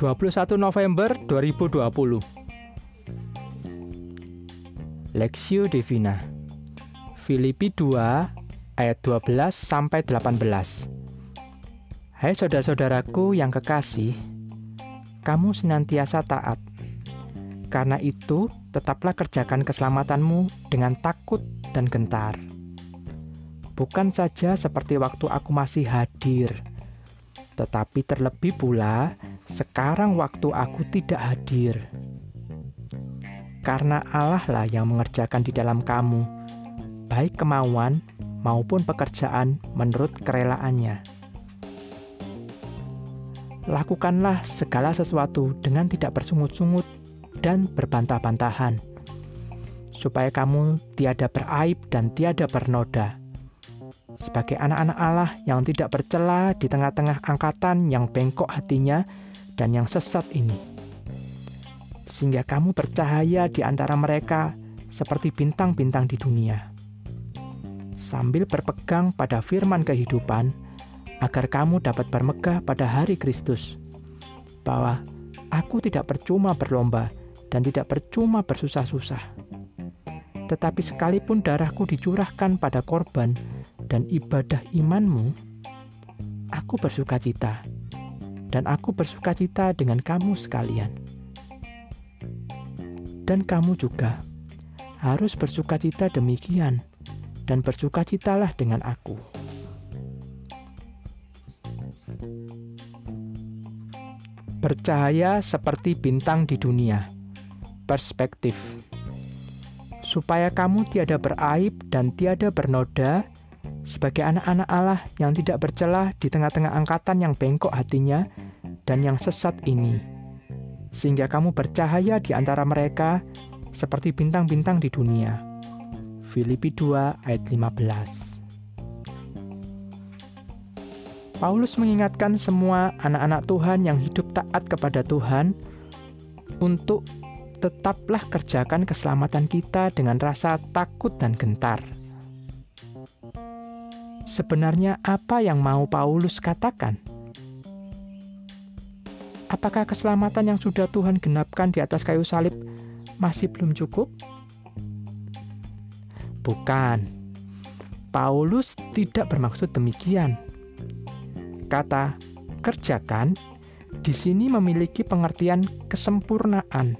21 November 2020 Lexio Divina. Filipi 2 ayat 12 sampai 18 Hai saudara-saudaraku yang kekasih kamu senantiasa taat. Karena itu tetaplah kerjakan keselamatanmu dengan takut dan gentar. Bukan saja seperti waktu aku masih hadir tetapi terlebih pula sekarang waktu aku tidak hadir. Karena Allah lah yang mengerjakan di dalam kamu, baik kemauan maupun pekerjaan menurut kerelaannya. Lakukanlah segala sesuatu dengan tidak bersungut-sungut dan berbantah-bantahan, supaya kamu tiada beraib dan tiada bernoda sebagai anak-anak Allah yang tidak bercela di tengah-tengah angkatan yang bengkok hatinya dan yang sesat ini. Sehingga kamu bercahaya di antara mereka seperti bintang-bintang di dunia. Sambil berpegang pada firman kehidupan, agar kamu dapat bermegah pada hari Kristus. Bahwa aku tidak percuma berlomba dan tidak percuma bersusah-susah. Tetapi sekalipun darahku dicurahkan pada korban dan ibadah imanmu, aku bersuka cita dan aku bersuka cita dengan kamu sekalian. Dan kamu juga harus bersuka cita demikian, dan bersuka citalah dengan aku. Bercahaya seperti bintang di dunia. Perspektif. Supaya kamu tiada beraib dan tiada bernoda, sebagai anak-anak Allah yang tidak bercelah di tengah-tengah angkatan yang bengkok hatinya dan yang sesat ini, sehingga kamu bercahaya di antara mereka seperti bintang-bintang di dunia. Filipi 2 ayat 15 Paulus mengingatkan semua anak-anak Tuhan yang hidup taat kepada Tuhan untuk tetaplah kerjakan keselamatan kita dengan rasa takut dan gentar. Sebenarnya apa yang mau Paulus katakan? Apakah keselamatan yang sudah Tuhan genapkan di atas kayu salib masih belum cukup? Bukan. Paulus tidak bermaksud demikian. Kata "kerjakan" di sini memiliki pengertian kesempurnaan.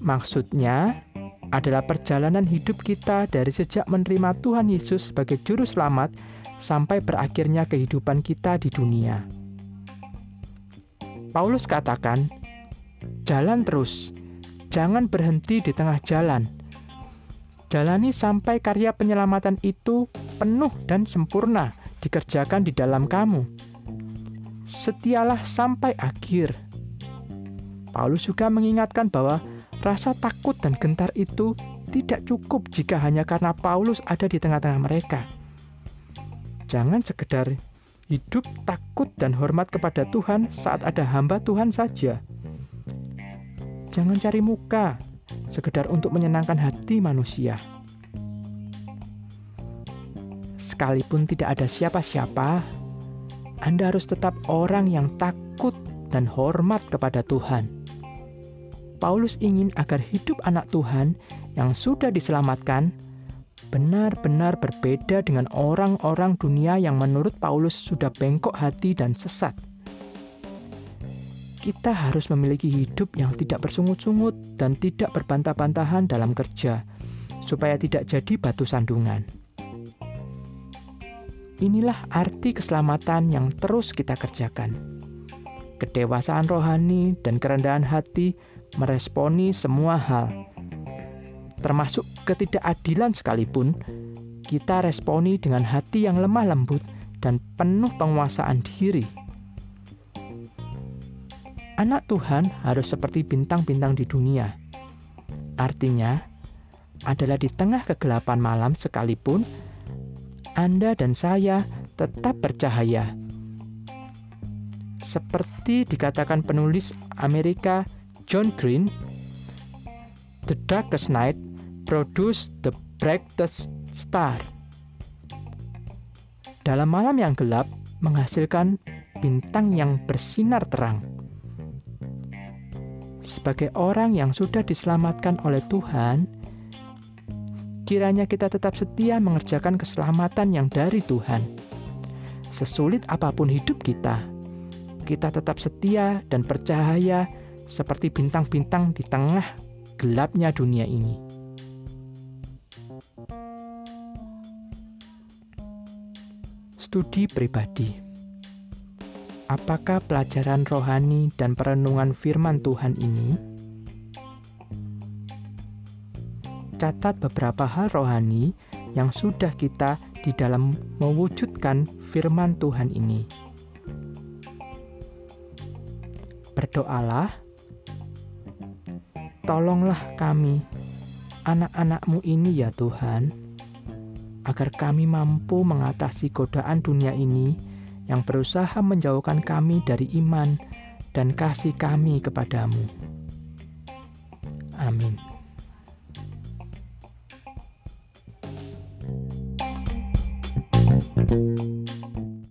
Maksudnya, adalah perjalanan hidup kita dari sejak menerima Tuhan Yesus sebagai Juru Selamat sampai berakhirnya kehidupan kita di dunia. Paulus katakan, "Jalan terus, jangan berhenti di tengah jalan. Jalani sampai karya penyelamatan itu penuh dan sempurna dikerjakan di dalam kamu. Setialah sampai akhir." Paulus juga mengingatkan bahwa Rasa takut dan gentar itu tidak cukup jika hanya karena Paulus ada di tengah-tengah mereka. Jangan sekedar hidup takut dan hormat kepada Tuhan saat ada hamba Tuhan saja. Jangan cari muka, sekedar untuk menyenangkan hati manusia. Sekalipun tidak ada siapa-siapa, Anda harus tetap orang yang takut dan hormat kepada Tuhan. Paulus ingin agar hidup anak Tuhan yang sudah diselamatkan benar-benar berbeda dengan orang-orang dunia yang menurut Paulus sudah bengkok hati dan sesat. Kita harus memiliki hidup yang tidak bersungut-sungut dan tidak berbantah-bantahan dalam kerja, supaya tidak jadi batu sandungan. Inilah arti keselamatan yang terus kita kerjakan. Kedewasaan rohani dan kerendahan hati meresponi semua hal, termasuk ketidakadilan sekalipun, kita responi dengan hati yang lemah lembut dan penuh penguasaan diri. Anak Tuhan harus seperti bintang-bintang di dunia. Artinya, adalah di tengah kegelapan malam sekalipun, Anda dan saya tetap bercahaya. Seperti dikatakan penulis Amerika John Green, The darkest night produce the brightest star. Dalam malam yang gelap menghasilkan bintang yang bersinar terang. sebagai orang yang sudah diselamatkan oleh Tuhan, kiranya kita tetap setia mengerjakan keselamatan yang dari Tuhan. Sesulit apa pun hidup kita, kita tetap setia dan percaya seperti bintang-bintang di tengah gelapnya dunia ini. Studi pribadi Apakah pelajaran rohani dan perenungan firman Tuhan ini? Catat beberapa hal rohani yang sudah kita di dalam mewujudkan firman Tuhan ini. Berdoalah, tolonglah kami, anak-anakmu ini ya Tuhan, agar kami mampu mengatasi godaan dunia ini yang berusaha menjauhkan kami dari iman dan kasih kami kepadamu. Amin.